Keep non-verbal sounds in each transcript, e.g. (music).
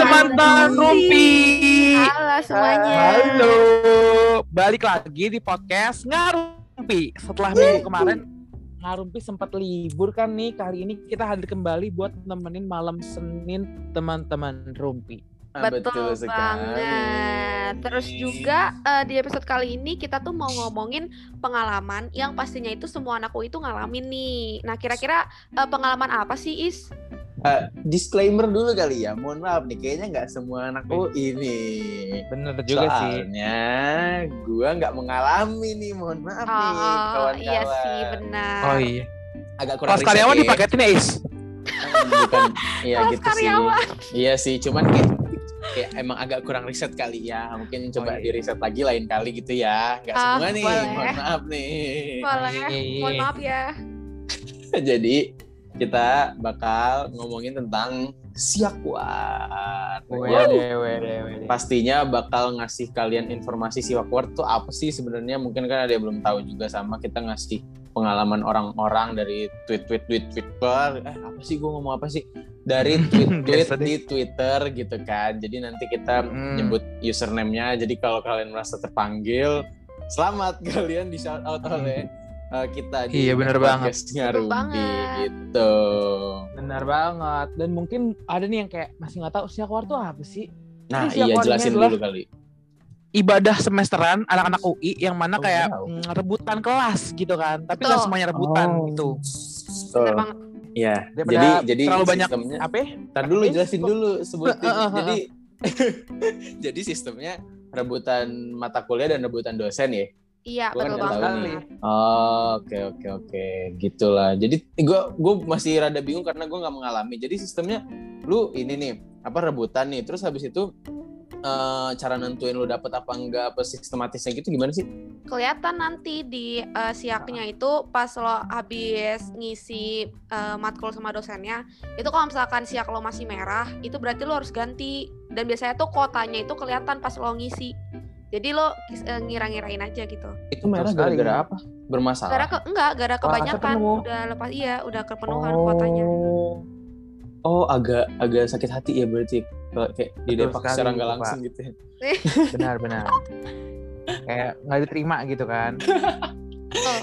teman-teman Rumpi. Halo semuanya. Halo. Balik lagi di podcast Ngarumpi. Setelah minggu kemarin Ngarumpi sempat libur kan nih. Kali ini kita hadir kembali buat nemenin malam Senin teman-teman Rumpi. Betul, sekali. banget. Terus juga eh, di episode kali ini kita tuh mau ngomongin pengalaman yang pastinya itu semua anakku itu ngalamin nih. Nah, kira-kira eh, pengalaman apa sih, Is? Eh, disclaimer dulu kali ya. Mohon maaf nih, kayaknya nggak semua anak Oh. ini. Bener juga sih. Soalnya gua nggak mengalami nih. Mohon maaf nih, Oh, kawan-kawan. iya sih, benar. Oh iya. Agak kurang Kelas karyawan riset ya. dipaketin ya Is? Eh, Bukan, iya gitu karyawan. sih. Iya sih, cuman kayak kayak emang agak kurang riset kali ya. Mungkin coba iya. di riset lagi lain kali gitu ya. Nggak Ah, semua nih. boleh. Mohon maaf nih. Boleh. Iya. Mohon maaf ya. (laughs) Jadi kita bakal ngomongin tentang siakwar. Wede, wede, wede. Pastinya bakal ngasih kalian informasi siakwar tuh apa sih sebenarnya? Mungkin kan ada yang belum tahu juga sama kita ngasih pengalaman orang-orang dari tweet-tweet tweet Twitter. Eh apa sih gue ngomong apa sih? Dari (laughs) tweet-tweet di Twitter gitu kan. Jadi nanti kita Hmm. nyebut username-nya. Jadi kalau kalian merasa terpanggil, selamat kalian di shout out oleh uh, kita di Iya, bener banget. Ngarumpi banget. gitu. Benar banget. Dan mungkin ada nih yang kayak masih nggak tahu siakwar tuh apa sih? Nah, Jadi iya ini jelasin dulu kali. ibadah semesteran anak-anak UI yang mana Oh, kayak wow. mm, rebutan kelas gitu kan tapi nggak Betul. semuanya rebutan Oh. gitu Benar banget. Iya, Daripada jadi jadi terlalu banyak sistemnya apa ya? Ntar dulu Apa? jelasin dulu sebutin. Heeh, heeh. jadi (laughs) jadi sistemnya rebutan mata kuliah dan rebutan dosen ya. Iya, betul banget. Oh, Oke oke oke, gitulah. Jadi gue gue masih rada bingung karena gue nggak mengalami. Jadi sistemnya lu ini nih apa rebutan nih, terus habis itu eh, cara nentuin lu dapet apa enggak apa sistematisnya gitu gimana sih? kelihatan nanti di eh, siaknya itu pas lo habis ngisi eh, matkul sama dosennya itu kalau misalkan siak lo masih merah itu berarti lo harus ganti dan biasanya tuh kotanya itu kelihatan pas lo ngisi jadi lo eh, ngira-ngirain aja gitu Itu merah gara-gara apa? Bermasalah. gara ke enggak gara kebanyakan ketemu. udah lepas iya udah kepenuhan kotanya Oh, agak agak sakit hati ya berarti kalau kayak di Depak secara nggak Pak. langsung gitu. ya. (laughs) benar benar kayak nggak diterima gitu kan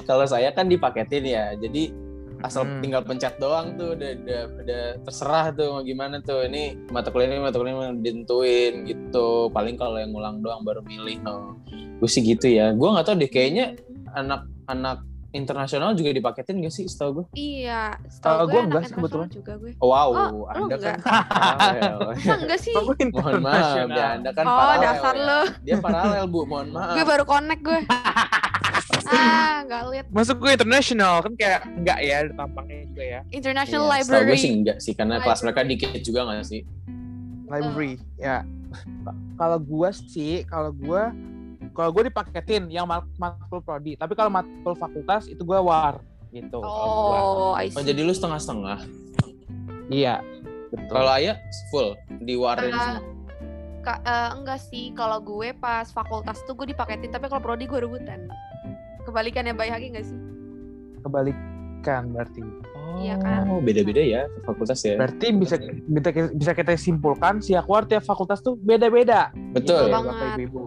Kalau saya kan dipaketin ya, jadi asal Hmm. tinggal pencet doang tuh udah, udah udah terserah tuh mau gimana tuh ini mata kuliah ini mata kuliah ini ditentuin gitu. Paling kalau yang ngulang doang baru milih. No. Gue sih gitu ya. Gue nggak tahu deh kayaknya anak-anak internasional juga dipaketin gak sih setahu gue? iya setahu gua gue enggak anak sih kebetulan. juga gue Wow, Oh, Anda kan enggak? paralel. (laughs) Enggak sih Mohon maaf ya, Anda kan oh paralel. dasar ya. lo Dia paralel, Bu. Mohon maaf. gue baru connect gue (laughs) ah (laughs) nggak lihat. Masuk gue internasional kan kayak enggak ya ada tampangnya juga ya. International Iya, setahu gue sih Library enggak sih karena kelas mereka Library. dikit juga nggak sih? library ya. Kalau gua sih kalau gua kalau gue dipaketin yang mat- matkul prodi tapi kalau matkul fakultas itu gua war gitu. Oh I see Oh jadi lu setengah-setengah. iya. Betul. Kalau Ayah full diwarin Eh, semua. Ka- eh, enggak sih. Kalau gue pas fakultas tuh gue dipaketin tapi kalau prodi gue rebutan kebalikannya Bay Hagi nggak sih kebalikan berarti iya kan? Oh beda-beda ya fakultas ya. berarti bisa bisa bisa kita simpulkan si akwar tiap fakultas tuh beda-beda Betul. Gitu, banget. Bapak Ibu.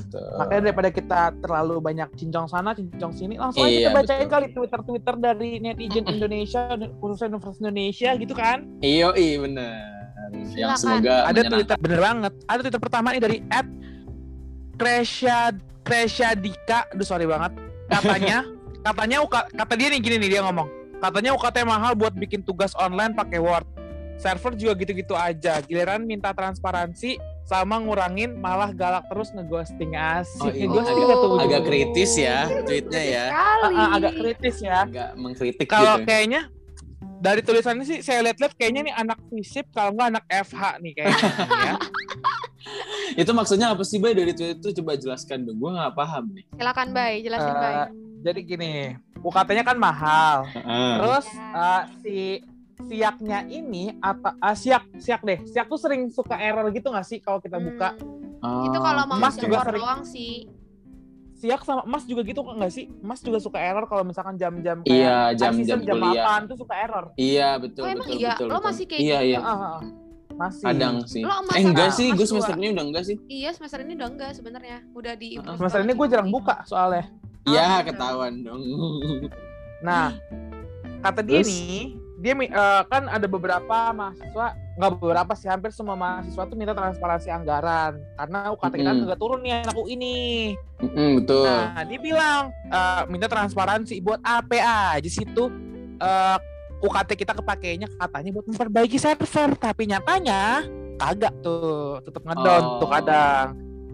Betul. Makanya daripada kita terlalu banyak cincong sana, cincong sini, langsung aja Iya, kita bacain betul. kali Twitter-Twitter dari netizen (clears throat) Indonesia, khususnya Universitas Indonesia gitu kan. Iyo i bener. Yang Silakan. semoga Ada menyenangkan. Twitter bener banget. Ada Twitter pertama nih dari at Kresya Dika, aduh sorry banget. Katanya, (laughs) katanya UK, kata dia nih gini nih dia ngomong. Katanya UKT mahal buat bikin tugas online pakai Word. Server juga gitu-gitu aja. Giliran minta transparansi sama ngurangin malah galak terus ngeghosting asik. Oh, iya. Ngeghosting nggak tuh? Agak kritis ya tweetnya ya. sekali agak kritis ya. Agak mengkritik Kalau gitu. kayaknya dari tulisannya sih saya lihat-lihat kayaknya nih anak FISIP kalau nggak anak FH nih kayaknya (laughs) ya. Itu maksudnya apa sih Bay dari tweet itu coba jelaskan dong. Gue nggak paham nih. silakan Bay jelasin Eh, Bay Jadi gini, UKT-nya kan mahal. Heeh. Terus eh, si siaknya ini apa ah, siak siak deh. Siak tuh sering suka error gitu nggak sih kalau kita buka? Hmm, itu kalau mau Mas juga sering- doang sih Siak sama Mas juga gitu nggak sih? Mas juga suka error kalau misalkan jam-jam kayak Iya, high jam-jam season, jam kuliah. 8 tuh suka error. Iya betul oh emang betul iya betul. lo betul. masih kayak Iya gitu iya. Ah, ah. Masih. Kadang sih. Lo Eh enggak sih, gue semester ini udah enggak sih. Iya semester ini udah enggak sebenarnya. Udah di Heeh. Semester ini gue jarang buka soalnya. Iya, Ah. ketahuan dong. (laughs) Nah, kata dia Terus? nih, dia eh, kan ada beberapa mahasiswa, nggak beberapa sih, hampir semua mahasiswa tuh minta transparansi anggaran karena UKT kita nggak turun nih anak UI ini. Mm, betul. Nah, dia bilang eh, minta transparansi buat apa aja sih tuh eh, UKT kita kepakainya katanya buat memperbaiki server, tapi nyatanya kagak tuh, tetap ngedown Oh. tuh kadang.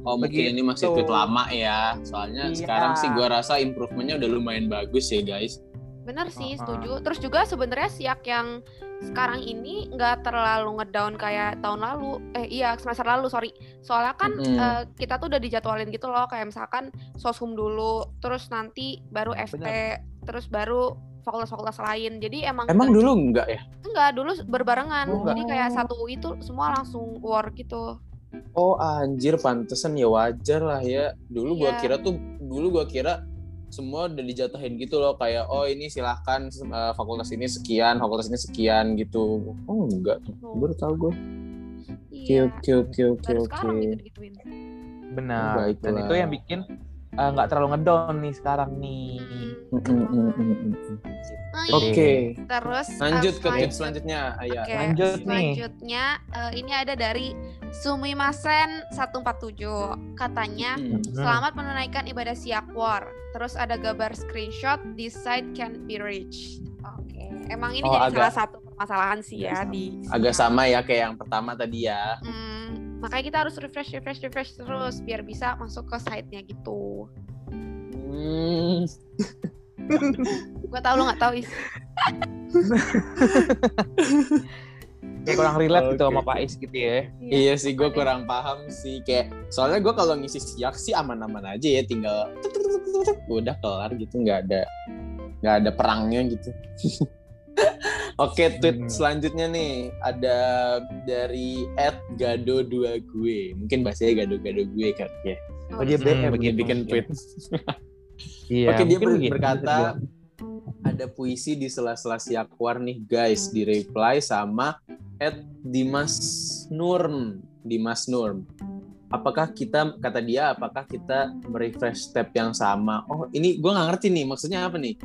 Oh mungkin ini masih Begitu. tweet lama ya. Soalnya Iya. sekarang sih gua rasa improvementnya udah lumayan bagus ya guys. Bener sih, Uh-uh. setuju. Terus juga sebenarnya siak yang sekarang ini nggak terlalu ngedown kayak tahun lalu. Eh iya, semester lalu, sorry. Soalnya kan Mm-mm. eh, kita tuh udah dijadwalin gitu loh, kayak misalkan soshum dulu, terus nanti baru FT, terus baru fakultas-fakultas lain. Jadi emang Emang dulu enggak ya? enggak dulu berbarengan. Oh, Jadi kayak satu UI itu semua langsung war gitu. Oh anjir pantesan ya wajar lah ya. Dulu gua Iya. kira tuh dulu gua kira semua udah dijatuhin gitu loh kayak oh ini silahkan eh, fakultas ini sekian, fakultas ini sekian gitu. Oh enggak, Oh, baru tahu gue. Oke iya. oke oke oke Baru oke. sekarang gitu digituin. Benar. Dan Baiklah. itu yang bikin eh, nggak terlalu ngedown nih sekarang nih. Mm, mm, mm, mm, mm. Oh, iya. Oke, Terus lanjut eh, ke selanjut- tweet selanjutnya. Ayah. Oke, Lanjut nih. selanjutnya eh, ini ada dari Sumimasen 147. Katanya, Hmm. selamat menunaikan ibadah siakwar. Terus ada gambar screenshot, this site can be reached. Oke, emang ini Oh, jadi agak- salah satu permasalahan sih ya sama. di Agak sama ya kayak yang pertama tadi ya. Hmm, makanya kita harus refresh, refresh, refresh terus biar bisa masuk ke site-nya gitu. Hmm. (laughs) Gua tahu lo nggak tahu is. Kayak kurang relate gitu Oke. sama Pak Is gitu ya. Iya sih, gue kurang paham sih. Kayak soalnya gue kalau ngisi siak sih aman-aman aja ya, tinggal tuk, tuk, tuk, tuk, tuk, udah kelar gitu, nggak ada nggak ada perangnya gitu. (laughs) Oke, tweet Hmm. selanjutnya nih ada dari @gado 2 gue. Mungkin bahasanya gado-gado gue kan ya. Oh, dia. BM bikin begitu bikin mungkin. tweet. Iya. Oke, dia ber- berkata ada puisi di sela-sela siakwar nih guys, di reply sama at Dimas Nurm, Dimas Nurm. Apakah kita kata dia apakah kita merefresh step yang sama? Oh, ini gue nggak ngerti nih maksudnya apa nih?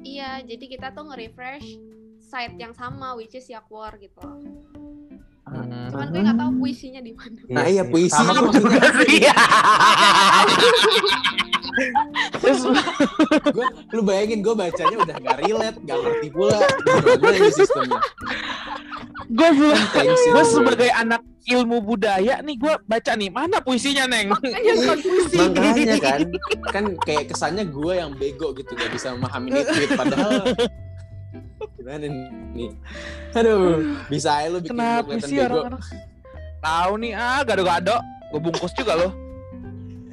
Iya, jadi kita tuh nge-refresh site yang sama which is Yakwar gitu. Hmm. Cuman gue nggak tahu puisinya di mana. Nah, iya, puisi Sama juga sih. Terus (laughs) Gua, lu bayangin gue bacanya udah nggak relate, nggak ngerti pula ini sistemnya. gue gue gue. sebagai anak ilmu budaya nih gue baca nih mana puisinya neng Makanya bukan puisi. Makanya kan, kan kayak kesannya gue yang bego gitu gak bisa memahami nih tweet padahal gimana nih? Aduh, bisa aja lu bikin gue kenapa sih bego. orang-orang tahu nih ah gado-gado gue bungkus juga loh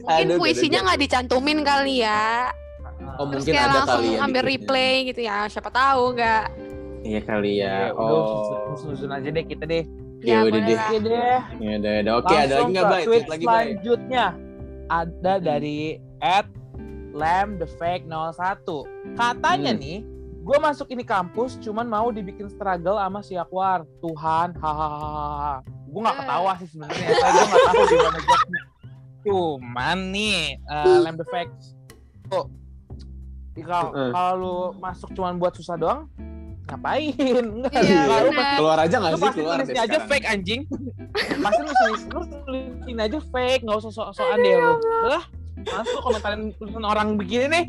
Mungkin Aduh, puisinya nggak dicantumin kali ya. Oh Terus mungkin kayak ada langsung kali ya. ambil replay gitu ya. Siapa tahu nggak? Iya kali ya. udah Oh, susun aja deh kita deh Ya Ya, udah deh. lah. oke deh ya udah, udah. Oke, ada lagi nggak Tweet lagi selanjutnya ada dari at lam the fake 01 katanya Hmm. nih gue masuk ini kampus cuman mau dibikin struggle sama si Akwar. Tuhan hahaha. Gue nggak Eh. ketawa sih sebenarnya saya gue nggak tahu gimana jawabnya cuman nih uh, lam the fake tuh kalau Eh. kalau lu masuk cuman buat susah doang ngapain? Enggak Iya, lu pasti Keluar aja nggak lu sih? pasti keluar tulisnya aja sekarang. fake anjing. Pasti lu tulis lu tulisin aja fake nggak usah sok-sokan deh lu. Lah masuk komentarin tulisan orang begini nih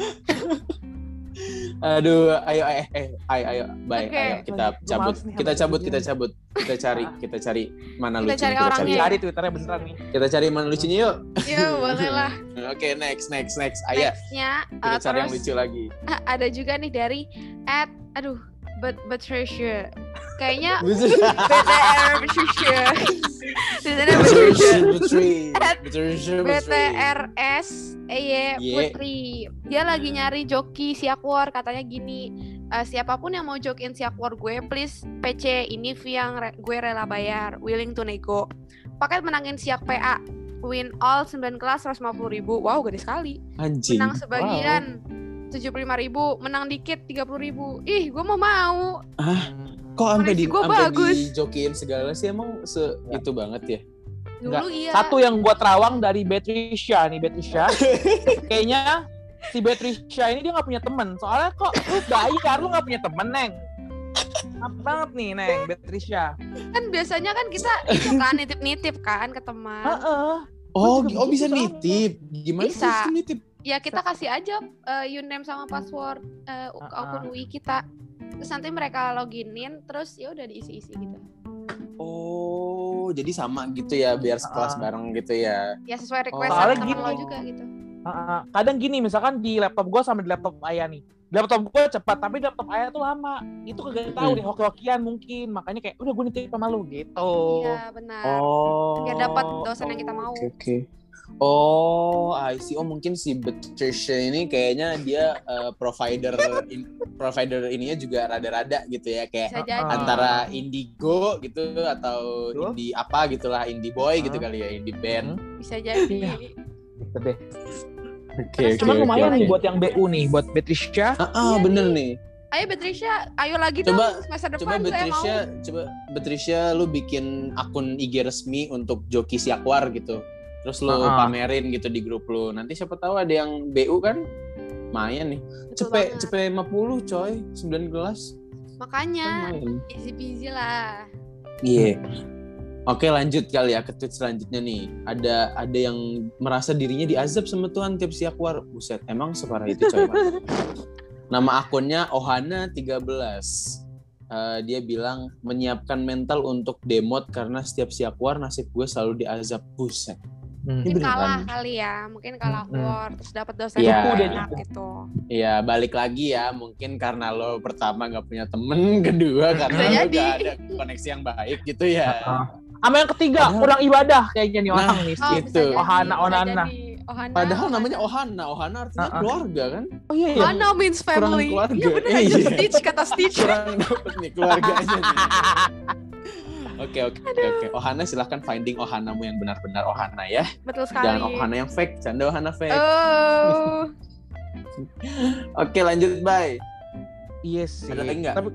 Aduh, ayo eh eh ayo ayo Bay, Oke. ayo kita cabut. nih Kita sama cabut, kita begini. cabut. Kita cari, kita cari mana Kita lucunya. cari Kita cari. cari twitternya beneran nih Kita cari mana lucunya yuk. Ya boleh lah. (laughs) Oke, next next next. Ayo, Nextnya kita uh, cari yang terus lucu lagi. ah, ada juga nih dari at aduh but Patricia. Kayaknya Lucu. BTR Patricia. Tulisannya Patricia. Putri. At Putri. BTRS EY Ye. Putri. Dia lagi nyari joki Siakwar katanya gini. "Eh, siapa pun yang mau jokin Siakwar gue please PC ini fee yang re- gue rela bayar, willing to nego. Paket menangin Siak PA. Win all 9 kelas 150 ribu. Wow, gede sekali. Anjing. Menang sebagian 75 ribu. Menang dikit 30 ribu. Ih, gue mau mau. Kok kok sampai di bagus. dijokiin segala sih emang se itu banget ya Dulu iya. Satu yang gua terawang dari Beatricia nih Beatricia. (laughs) Kayaknya si Beatricia ini dia nggak punya temen. Soalnya kok lu bayar lu nggak punya temen neng. Apa banget nih neng Beatricia. kan biasanya kan kita itu kan nitip-nitip kan ke teman. Heeh. oh oh bisa nitip gimana Bisa. sih nitip Ya kita kasih aja eh, username sama password eh, u- Ah, akun UI kita. Terus nanti mereka loginin terus ya udah diisi-isi gitu. oh jadi sama gitu ya biar sekelas Ah. bareng gitu ya Ya sesuai Oh, request soalnya temen gini. lo juga gitu. Heeh. Kadang gini misalkan di laptop gua sama di laptop ayah nih. Di laptop gua cepat tapi di laptop ayah tuh lama. Itu kagak tahu Hmm. nih hoki-hokian mungkin. Makanya kayak udah gue nitip sama lu gitu. Iya benar. oh Biar dapat dosen yang kita mau. oke oke Oh, I see. Oh, mungkin si Betricia ini kayaknya dia eh, provider in- provider ininya juga rada-rada gitu ya, kayak antara Indigo gitu atau Betul. indie apa gitulah, indie boy gitu kali ya, indie band. Bisa jadi. Iya. Gitu deh. Oke, Terus Cuman oke, lumayan oke. nih buat yang BU nih, buat Beatricia. Ah, ah, Iya bener nih. nih. Ayo Beatricia, ayo lagi Coba- dong semester Coba depan saya mau. Betricia, coba Betricia lu bikin akun IG resmi untuk Joki Siakwar gitu. Terus lu Ah. pamerin gitu di grup lu. Nanti siapa tahu ada yang BU kan? Lumayan nih. Banget. cepet 50 coy, 9 gelas. Makanya Lumayan. easy peasy lah. Iya. Oke lanjut kali ya ke tweet selanjutnya nih. Ada ada yang merasa dirinya diazab sama Tuhan tiap siakwar. Buset, emang separah itu coy. (laughs) Nama akunnya Ohana 13. Eh, dia bilang menyiapkan mental untuk demot karena setiap siakwar nasib gue selalu diazab. Buset. Hmm. Ini Mungkin beneran. kalah kali ya, mungkin kalah Hmm. war terus dapat dosen Iya. yang enak gitu. Ya balik lagi ya, mungkin karena lo pertama nggak punya temen, (laughs) kedua karena lo gak ada koneksi yang baik gitu ya. Sama yang ketiga, Padahal- kurang ibadah kayaknya nih Nah, orang nih. Oh, Gitu. Ohana, Onana. Ohana. Padahal Ohana. namanya Ohana, Ohana artinya ah. keluarga kan? Oh iya iya. Ohana means Kurang family. keluarga. Iya bener Iya. aja Stitch kata Stitch. kurang dapet nih keluarganya (laughs) nih. Oke oke oke oke. Ohana silahkan finding Ohanamu yang benar-benar Ohana ya. Betul sekali. Jangan Ohana yang fake, canda Ohana fake. Oh. (laughs) Oke lanjut bye. Iya sih. Ada lagi nggak? Tapi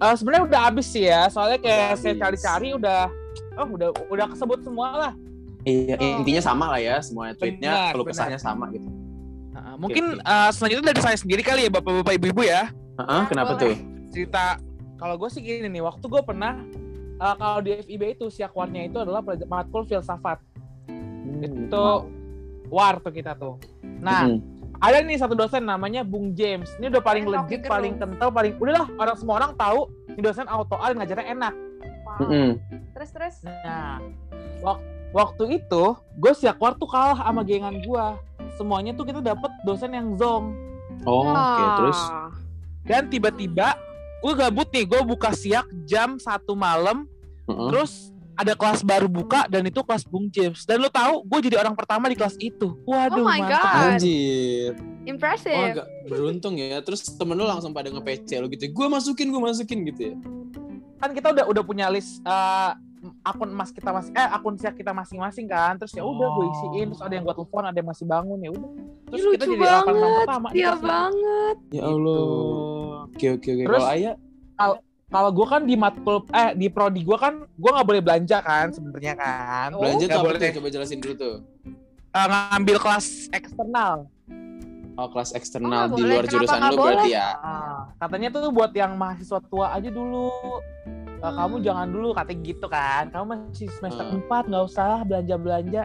eh, sebenarnya udah habis sih ya. Soalnya Udah kayak saya habis. cari-cari udah oh udah udah kesebut semua lah. Iya Oh. intinya sama lah ya semuanya tweetnya, kalau benar. kesahnya sama gitu. Nah, mungkin oke. eh, selanjutnya dari saya sendiri kali ya bapak-bapak ibu-ibu ya. Heeh, kenapa boleh. tuh? Cerita kalau gue sih gini nih, waktu gue pernah eh, kalau di FIB itu siakwarnya itu adalah matkul filsafat. Itu war tuh kita tuh. Nah, Hmm. ada nih satu dosen namanya Bung James. Ini udah paling Rocky legit, Gerung. paling kental, paling udahlah orang semua orang tahu ini dosen auto A ngajarnya enak. Wow. Mm-mm. Terus terus. Nah, wak- waktu itu gue siakwar tuh kalah sama gengan gue. Semuanya tuh kita dapet dosen yang zong. Oh, oke terus. Ah. Dan tiba-tiba gue gabut nih, gue buka siak jam satu malam, Heeh. terus ada kelas baru buka dan itu kelas Bung James. Dan lo tahu, gue jadi orang pertama di kelas itu. Waduh, Oh my mantap. God. Anjir. Oh, Impressive. agak beruntung ya. Terus temen lu langsung pada nge-PC lu gitu. Gue masukin, gue masukin gitu ya. Kan kita udah udah punya list eh, akun emas kita masing eh akun siak kita masing-masing kan. Terus ya udah gue isiin, terus ada yang gue telepon, ada yang masih bangun ya udah. Terus Ih, kita lucu jadi orang banget. pertama Iya banget. Ya Gitu. Allah. Oke oke oke. Terus- Kalau Ayah kalau gue kan di matkul eh di prodi gue kan gue nggak boleh belanja kan sebenarnya kan Oh, belanja nggak tuh boleh tuh? Coba jelasin dulu tuh. eh, ngambil kelas eksternal Oh kelas Oh, eksternal nggak di boleh. luar Kenapa jurusan lu berarti boleh? ya. Ah, katanya tuh buat yang mahasiswa tua aja dulu Eh, kamu jangan dulu katanya gitu kan kamu masih semester Hmm. 4 nggak usah belanja belanja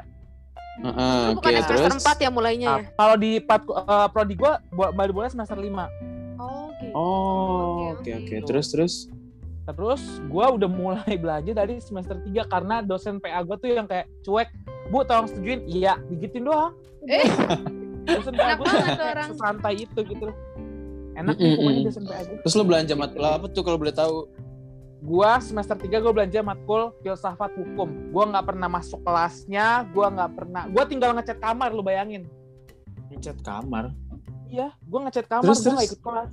Heeh, Itu Oke bukan semester terus. 4 ya mulainya ya? kalau di eh, prodi gue baru boleh semester 5 Oh, gitu. Oh oke Oke. Terus terus. terus gue udah mulai (laughs) belanja dari semester 3 karena dosen PA gue tuh yang kayak cuek bu tolong setujuin iya digituin doang Eh. (laughs) dosen PA gue banget tuh (laughs) orang. sesantai itu gitu enak Mm-mm, nih pokoknya mm. dosen PA gue Terus lu belanja matkul apa tuh kalau boleh tahu? Gua semester 3 gue belanja matkul filsafat hukum. Gua nggak pernah masuk kelasnya gua nggak pernah gua tinggal ngecat kamar lu bayangin. Ngecat kamar. iya gua ngecat kamar Terus, gua nggak ikut kelas.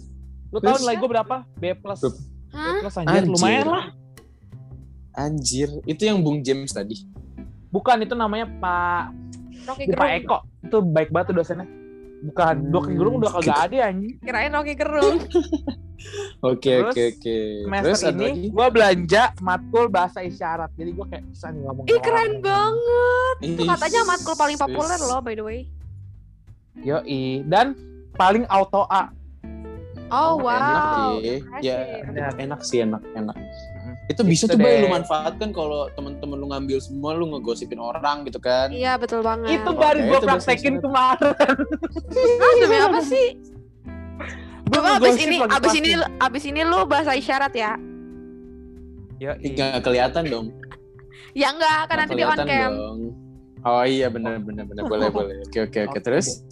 Lu tahu Terus? nilai gua berapa? B plus. B plus anjir, Anjir. lumayan lah. Anjir, itu yang Bung James tadi. bukan itu namanya Pak Rocky Pak. Eko. Itu baik banget tuh dosennya. Bukan Hmm, dua gerung udah kagak ada anjing. Kirain Rocky Gerung. (laughs) Oke Terus, oke oke. Terus ini gue belanja matkul bahasa isyarat. Jadi gue kayak bisa nih ngomong. Ih keren orang. banget. Itu katanya matkul paling populer loh by the way. Yoi. Dan paling auto A. Oh, Enak wow. sih. Ya Enak. enak sih enak enak. Itu bisa Gitu tuh Bay, deh. lu manfaatkan kalau temen-temen lu ngambil semua lu ngegosipin orang gitu kan. Iya betul banget. Itu baru Oke, gue praktekin kemarin. Ah, demi apa (laughs) sih? Coba abis ini, abis ini, abis ini lu bahasa isyarat ya? Yoi. Nggak kelihatan dong. Ya enggak, kan nanti di on cam. dong. Oh iya benar benar benar boleh (laughs) boleh. Oke oke oke terus.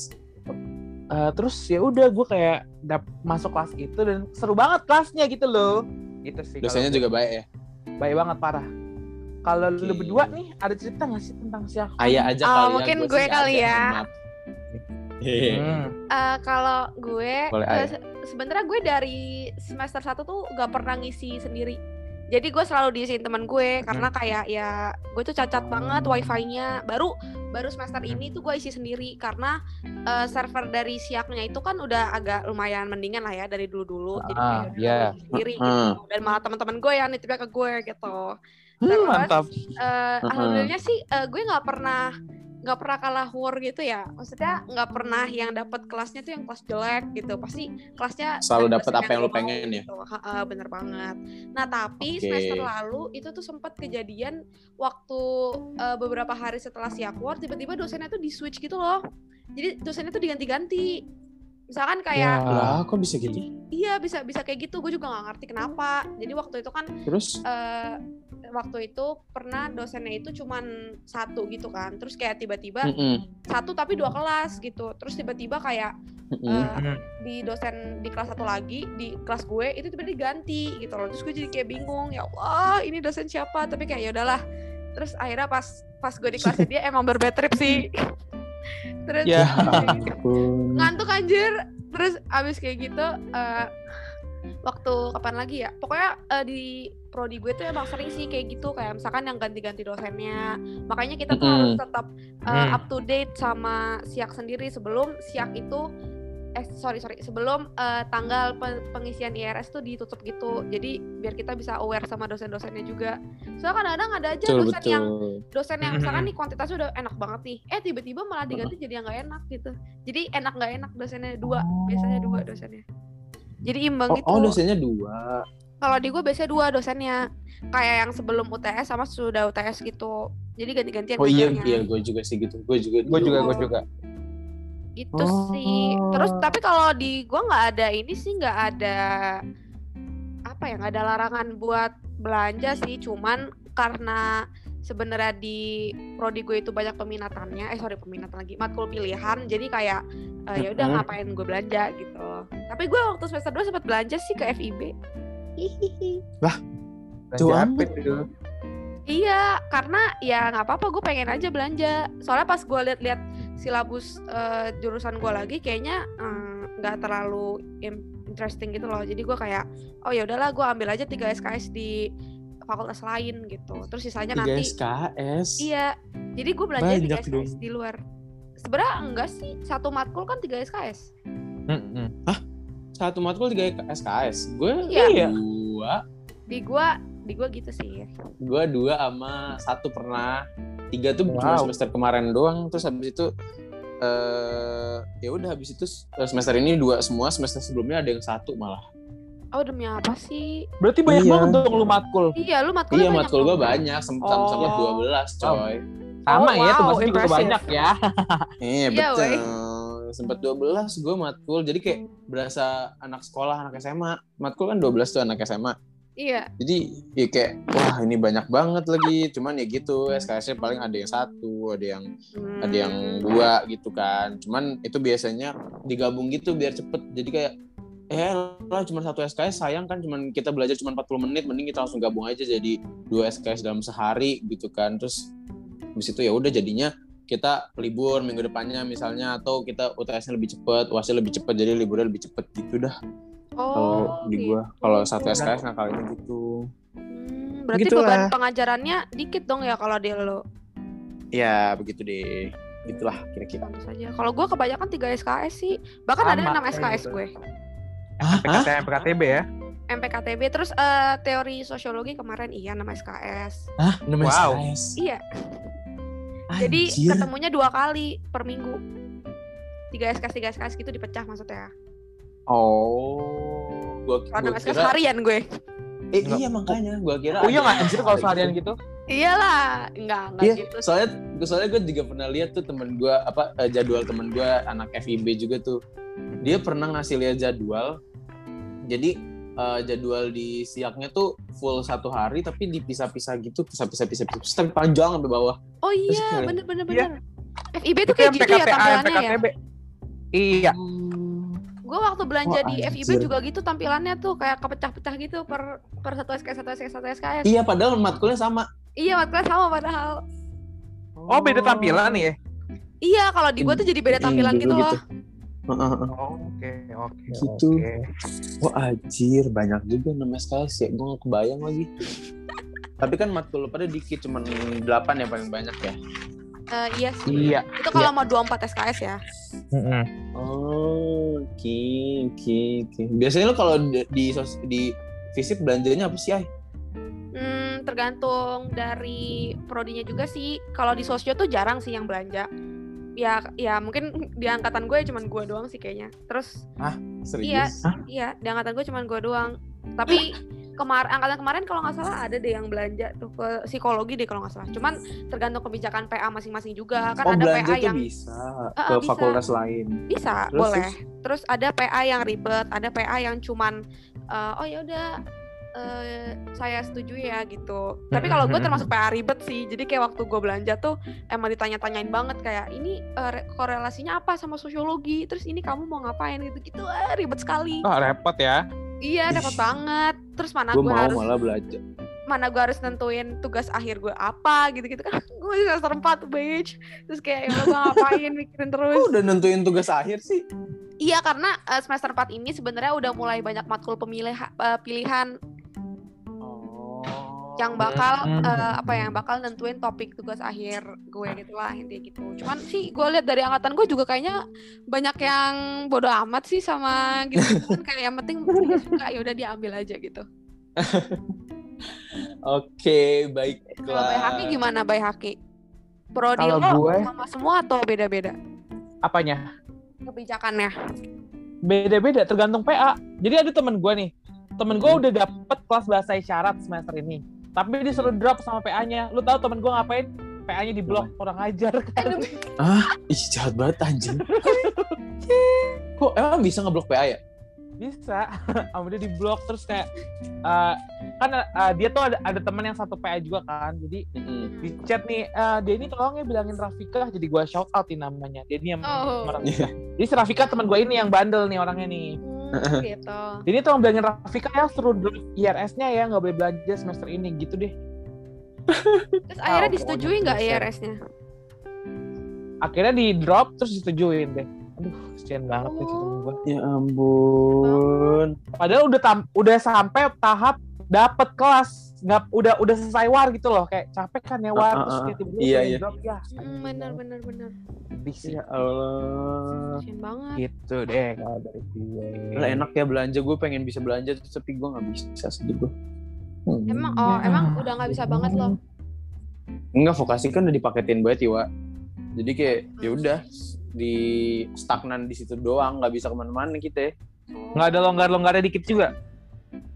Eh, terus ya udah gue kayak dap masuk kelas itu dan seru banget kelasnya gitu loh. Gitu sih. Dosennya juga baik ya. baik banget parah. Kalau lu Oke. berdua nih ada cerita nggak sih tentang siapa? Ayah aja Oh, kali ya. mungkin gue kali ya. maaf. Hmm. Eh, kalau gue se- sebenarnya gue dari semester 1 tuh gak pernah ngisi sendiri. Jadi gue selalu diisiin teman gue karena kayak ya gue tuh cacat banget wifi-nya. Baru baru semester ini tuh gue isi sendiri karena eh, server dari siaknya itu kan udah agak lumayan mendingan lah ya dari dulu-dulu. Jadi Ah, kayak iya. gue isi sendiri gitu. Dan malah teman-teman gue yang nitipnya ke gue gitu. Hmm, Terus, mantap. eh, alhamdulillahnya sih eh, gue nggak pernah nggak pernah kalah war gitu ya maksudnya nggak pernah yang dapat kelasnya tuh yang kelas jelek gitu pasti kelasnya Selalu dosen apa yang mau pengen ya? gitu. Ha-ha, bener banget nah tapi Oke. semester lalu itu tuh sempat kejadian waktu eh, beberapa hari setelah siakwar tiba-tiba dosennya tuh di switch gitu loh jadi dosennya tuh diganti-ganti misalkan kayak Ya. Lah kok bisa gitu? iya bisa bisa kayak gitu gue juga nggak ngerti kenapa jadi waktu itu kan Terus eh waktu itu pernah dosennya itu cuman satu gitu kan. Terus kayak tiba-tiba Mm-mm. satu tapi dua kelas gitu. Terus tiba-tiba kayak eh, Hmm. di dosen di kelas satu lagi di kelas gue itu tiba-tiba diganti gitu loh. Terus gue jadi kayak bingung ya Allah ini dosen siapa? Tapi kayak ya udahlah. Terus akhirnya pas pas gue di kelasnya (laughs) dia emang berbad trip sih. Terus Ya ampun. ngantuk anjir. Terus abis kayak gitu eh, waktu kapan lagi ya? Pokoknya eh, di prodi gue tuh emang sering sih kayak gitu kayak misalkan yang ganti-ganti dosennya. Makanya kita tuh harus tetap eh, Hmm. up to date sama siak sendiri sebelum siak itu eh sorry sorry sebelum eh, tanggal pe- pengisian IRS tuh ditutup gitu. Jadi biar kita bisa aware sama dosen-dosennya juga. Soalnya kadang-kadang ada aja Betul dosen yang betul. dosen yang misalkan nih kuantitasnya udah enak banget nih eh tiba-tiba malah diganti jadi yang nggak enak gitu. Jadi enak nggak enak dosennya? Dua biasanya dua dosennya jadi imbang Oh, gitu oh dosennya dua. kalau di gue biasanya dua dosennya kayak yang sebelum UTS sama sudah UTS gitu jadi ganti-gantian Oh iya iya gue juga sih gitu. Gue juga. gue juga gue juga. gitu Oh. sih terus tapi kalau di gue nggak ada ini sih nggak ada apa ya nggak ada larangan buat belanja sih cuman karena sebenarnya di prodi gue itu banyak peminatannya eh sorry peminatan lagi matkul pilihan jadi kayak eh, ya udah ngapain gue belanja gitu tapi gue waktu semester 2 sempat belanja sih ke FIB Hihihi. Apa itu? Iya, karena ya nggak apa-apa gue pengen aja belanja. Soalnya pas gue liat-liat silabus eh, jurusan gue lagi, kayaknya eh, nggak terlalu im- interesting gitu loh. Jadi gue kayak, oh ya udahlah, gue ambil aja 3 SKS di fakultas lain gitu. Terus sisanya Tiga nanti. SKS. Iya, jadi gue belanja Banyak 3 SKS di luar. Sebenarnya enggak sih, satu matkul kan 3 SKS. Mm-mm. Satu matkul tiga SKS. Gue Iya. dua. Di gue, di gue gitu sih. Gue dua sama satu pernah. Tiga tuh cuma Wow. semester kemarin doang. Terus habis itu eh ya udah habis itu eh, semester ini dua semua semester sebelumnya ada yang satu malah Oh demi apa sih? Berarti banyak Iya. banget dong lu matkul. Iya, lu matkulnya iya banyak matkul gue banyak sem- Oh. sempat dua belas coy Sama Oh, ya, tuh wow, masih juga impressive. banyak ya. (laughs) Iya Iya, betul. Sempat 12 gue matkul. Jadi kayak berasa anak sekolah, anak SMA. Matkul kan 12 tuh anak SMA. Iya. Jadi ya kayak wah ini banyak banget lagi. Cuman ya gitu SKS-nya paling ada yang satu, ada yang ada yang Hmm. dua gitu kan. Cuman itu biasanya digabung gitu biar cepet. Jadi kayak eh lah cuma satu SKS sayang kan cuman kita belajar cuma 40 menit mending kita langsung gabung aja jadi dua SKS dalam sehari gitu kan terus habis itu ya udah jadinya kita libur minggu depannya misalnya atau kita UTS-nya lebih cepet UASnya lebih cepet jadi liburnya lebih cepet gitu dah Oh, kalau di gua gitu. kalau satu SKS ngakalinnya gitu Hmm, berarti Begitulah. beban pengajarannya dikit dong ya kalau di lo. ya begitu deh itulah kira-kira saja. Kalau gue kebanyakan 3 SKS sih. Bahkan ada Sama, 6 kayak SKS gitu. gue. Hah? PKT PKTB ya. MPKTB terus eh, teori sosiologi kemarin iya nama SKS. Hah? Namanya Wow. SKS? Iya. Jadi Anjir. ketemunya dua kali per minggu. Tiga SKS tiga SKS gitu dipecah maksudnya. Oh, gua, Karena gua SKS kira harian gue. eh, iya makanya gua kira Oh iya nggak anjir kalau seharian gitu? Iyalah, enggak enggak Iya, gitu. soalnya soalnya gue juga pernah lihat tuh temen gue apa eh, jadwal temen gue anak FIB juga tuh dia pernah ngasih lihat jadwal jadi eh, jadwal di siaknya tuh full satu hari tapi dipisah-pisah gitu pisah-pisah pisah-pisah tapi panjang sampai bawah Oh Terus iya, kayak- bener bener Iya. FIB tuh Itu kayak gitu ya tampilannya ya. Iya. Gue waktu belanja Wah, di anjir. FIB juga gitu tampilannya tuh kayak kepecah-pecah gitu per per satu SKS satu SKS satu SKS. iya padahal matkulnya sama Iya, matkulnya sama padahal. Oh beda tampilan nih ya? Iya, kalau di gue tuh jadi beda tampilan Dulu gitu loh. Heeh, heeh. Oh, Oke oke. Gitu. oke. Wah anjir banyak juga namanya sekali sih gue gak kebayang lagi tapi kan matkul lu pada dikit cuman 8 ya paling banyak ya Eh, iya sih. Iya. Itu kalau mau 24 SKS ya. Mm-mm. Oh, oke, oke, oke. Biasanya lo kalau di di, sos- di fisip belanjanya apa sih, Ay? Hmm, tergantung dari prodinya juga sih. Kalau di sosio tuh jarang sih yang belanja. Ya, ya mungkin di angkatan gue cuman gue doang sih kayaknya. Terus Serius? iya, di angkatan gue cuman gue doang. Tapi kemar angkatan kemarin kalau nggak salah ada deh yang belanja tuh ke psikologi deh kalau nggak salah. Cuman tergantung kebijakan PA masing-masing juga. Kan oh, ada belanja PA tuh yang bisa Ah, ke bisa. fakultas lain. bisa, Terus, boleh. Terus ada PA yang ribet, ada PA yang cuman eh, oh ya udah eh, saya setuju ya gitu. Tapi kalau gue termasuk (laughs) PA ribet sih. Jadi kayak waktu gue belanja tuh emang ditanya-tanyain banget kayak ini eh, re- korelasinya apa sama sosiologi. Terus ini kamu mau ngapain gitu-gitu. Ah, ribet sekali. Oh repot ya. Iya, dapat banget. Terus mana Gue harus malah belajar. mana gue harus nentuin tugas akhir gue apa gitu-gitu kan. (laughs) gue semester 4 bitch. Terus kayak ya gue ngapain mikirin terus. Oh, udah nentuin tugas akhir sih. Iya karena eh, semester 4 ini sebenarnya udah mulai banyak matkul pemilih eh, pilihan. Yang bakal Hmm. eh, apa yang bakal nentuin topik tugas akhir gue gitu lah intinya gitu. Cuman sih gue lihat dari angkatan gue juga kayaknya banyak yang bodoh amat sih sama gitu (laughs) kan kayak yang penting dia suka ya udah diambil aja gitu. (laughs) Oke, Kalau baiklah. Bay Haki gimana Bay Haki? Prodi Kalau lo gue- sama semua atau beda-beda Apanya? kebijakannya? Beda-beda tergantung PA. Jadi ada temen gue nih. Temen gue udah dapet kelas bahasa isyarat semester ini. Tapi disuruh drop sama PA-nya. Lu tahu temen gue ngapain? PA-nya di blok orang ajar kan. Ih, jahat banget anjing. (laughs) Kok emang bisa ngeblok PA ya? Bisa. (laughs) Sama dia di blok terus kayak eh, kan eh, dia tuh ada ada temen yang satu PA juga kan. Jadi Mm-mm. di chat nih eh dia ini tolong ya bilangin Rafika jadi gua shout outin namanya dia ini yang Oh. sama Rafika. jadi si Rafika teman gue ini yang bandel nih orangnya nih Hmm, gitu. jadi tolong bilangin Rafika ya suruh drop IRS-nya ya nggak boleh belanja semester ini gitu deh Terus akhirnya Ah, disetujui nggak. IRS-nya? akhirnya di drop terus disetujuin deh aduh kesian banget nih temen gue Ya ampun. padahal udah tam udah sampai tahap dapet kelas nggak udah udah selesai war gitu loh kayak capek kan ya war Ah, ah, terus ah. kayak tiba-tiba Iya, iya. drop ya Hmm, bener bener bener. sedih sih Ya Allah. Kasian banget. gitu deh kalau dari gue Lah enak ya belanja gue pengen bisa belanja tapi gue nggak bisa sedih gue. Hmm. Emang oh Ya. emang udah nggak bisa banget loh. Enggak vokasi kan udah dipaketin banget ya, Wak. Jadi kayak ya udah di stagnan di situ doang nggak bisa ke mana-mana kita. nggak ada longgar-longgarnya dikit juga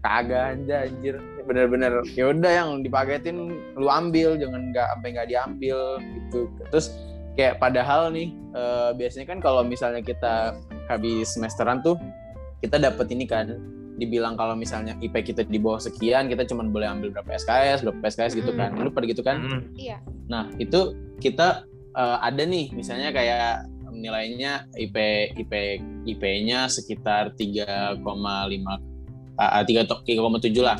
Kagak aja anjir. Bener-bener ya udah yang dipaketin lu ambil jangan nggak sampai nggak diambil gitu. Terus kayak padahal nih eh, biasanya kan kalau misalnya kita habis semesteran tuh kita dapat ini kan dibilang kalau misalnya IP kita di bawah sekian kita cuma boleh ambil berapa SKS berapa SKS gitu kan lu pada gitu kan Iya. Nah, itu kita eh, ada nih misalnya kayak nilainya IP IP IP-nya sekitar 3,5 uh, 3,7 lah.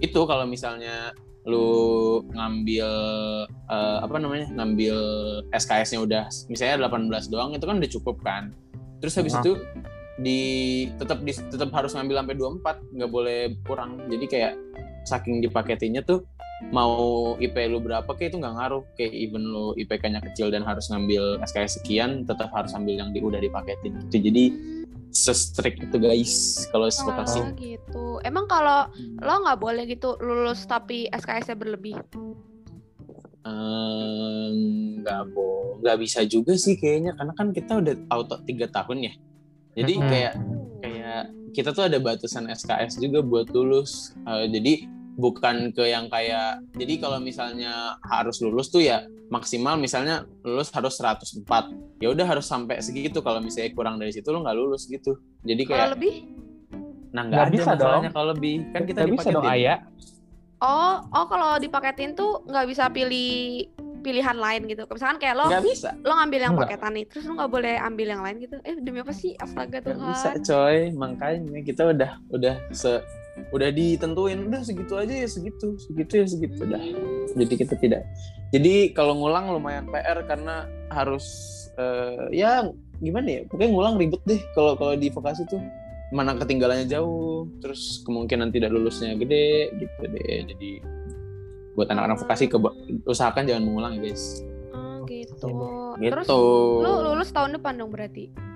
Itu kalau misalnya lu ngambil eh, apa namanya? ngambil SKS-nya udah misalnya 18 doang itu kan udah cukup kan. Terus habis Ah. itu di tetap di tetap harus ngambil sampai 24, nggak boleh kurang. Jadi kayak saking dipaketinnya tuh mau IP lu berapa kayak itu nggak ngaruh kayak even lu IPK-nya kecil dan harus ngambil SKS sekian tetap harus ambil yang di, udah dipaketin gitu jadi se-strict itu guys kalau vokasi. Oh, gitu. Emang kalau lo nggak boleh gitu lulus tapi SKS-nya berlebih? Eh, nggak bo nggak bisa juga sih kayaknya karena kan kita udah auto tiga tahun ya jadi Mhm. kayak kayak kita tuh ada batasan SKS juga buat lulus Eh, jadi bukan ke yang kayak jadi kalau misalnya harus lulus tuh ya maksimal misalnya lulus harus 104 ya udah harus sampai segitu kalau misalnya kurang dari situ lo nggak lulus gitu jadi kayak Kalau lebih? nah Nggak bisa masalahnya dong. kalau lebih kan kita Nggak bisa dong. Ayah. Oh, oh kalau dipaketin tuh nggak bisa pilih pilihan lain gitu. Misalkan kayak lo nggak bisa lo ngambil yang Nggak. paketan nih, terus lo nggak boleh ambil yang lain gitu. Eh demi apa sih? Astaga Gak bisa coy makanya kita udah udah se udah ditentuin udah segitu aja ya segitu segitu ya segitu. Dah. Jadi kita tidak. Jadi kalau ngulang lumayan PR karena harus eh, ya gimana ya pokoknya ngulang ribet deh kalau kalau di vokasi tuh. Mana ketinggalannya jauh terus kemungkinan tidak lulusnya gede gitu deh. Jadi buat anak-anak vokasi ke usahakan jangan mengulang ya guys. Oh gitu. gitu. Terus lo lulus tahun depan dong berarti?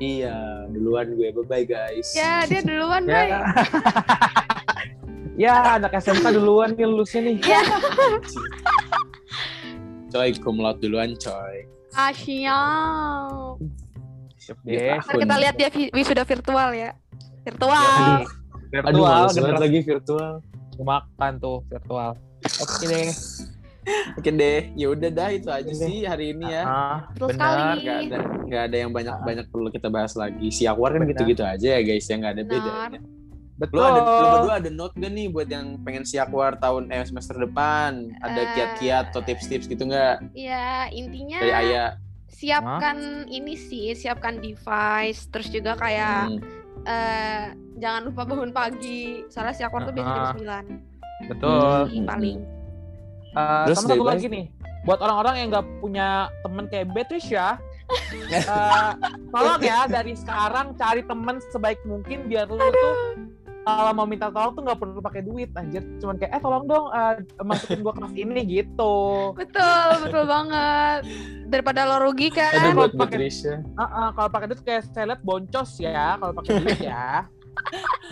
Iya duluan gue bye bye guys Ya dia duluan, Ya. Bay. Ya, anak SMK duluan nih lulusnya nih. Ya. coy cum laude duluan coy Asyik. Siap Iya. deh. Ntar kita lihat dia vi- wisuda virtual ya. Virtual. Aduh, Virtual, generasi lagi virtual. makan tuh virtual. Oke deh. Oke deh, ya udah dah itu aja Oke deh. sih hari ini ya. Ah, Betul benar. sekali. Gak ada, nggak ada yang banyak banyak perlu kita bahas lagi. Si Akwar kan gitu-gitu aja ya guys, ya nggak ada Benar. bedanya. Betul. Lu ada, lu berdua ada note gak nih buat yang pengen si Akwar tahun eh, semester depan? Ada Eh. kiat-kiat atau tips-tips gitu nggak Ya intinya dari Ayah? siapkan ini sih, siapkan device, terus juga kayak Hmm. eh jangan lupa bangun pagi. Soalnya si Aquar tuh biasa jam Ah. 9 Betul. pagi paling. Eh, Terus sama satu lagi nih, buat orang-orang yang nggak punya temen kayak Beatrice ya, (laughs) eh, tolong ya dari sekarang cari temen sebaik mungkin biar lu tuh kalau mau minta tolong tuh nggak perlu pakai duit anjir cuman kayak eh tolong dong eh, masukin gua kelas ini gitu Betul, betul banget. Daripada lo rugi kan. Buat pakai-. Ah, ah, kalau pakai duit kayak saya lihat boncos ya kalau pakai duit ya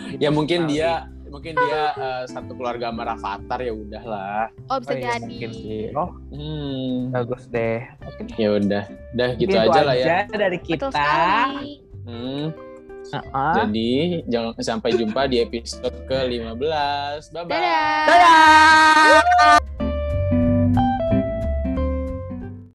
Gitu Ya mungkin sekali. dia mungkin dia eh, satu keluarga sama Rafathar ya udahlah. Oh bisa Oh, iya, jadi. mungkin sih. oh Hmm. bagus deh oke Ya udah, dah gitu aja lah ya. dari kita. Hmm. Ah. Jadi jangan sampai jumpa di episode ke-15. Bye bye. Dadah. dadah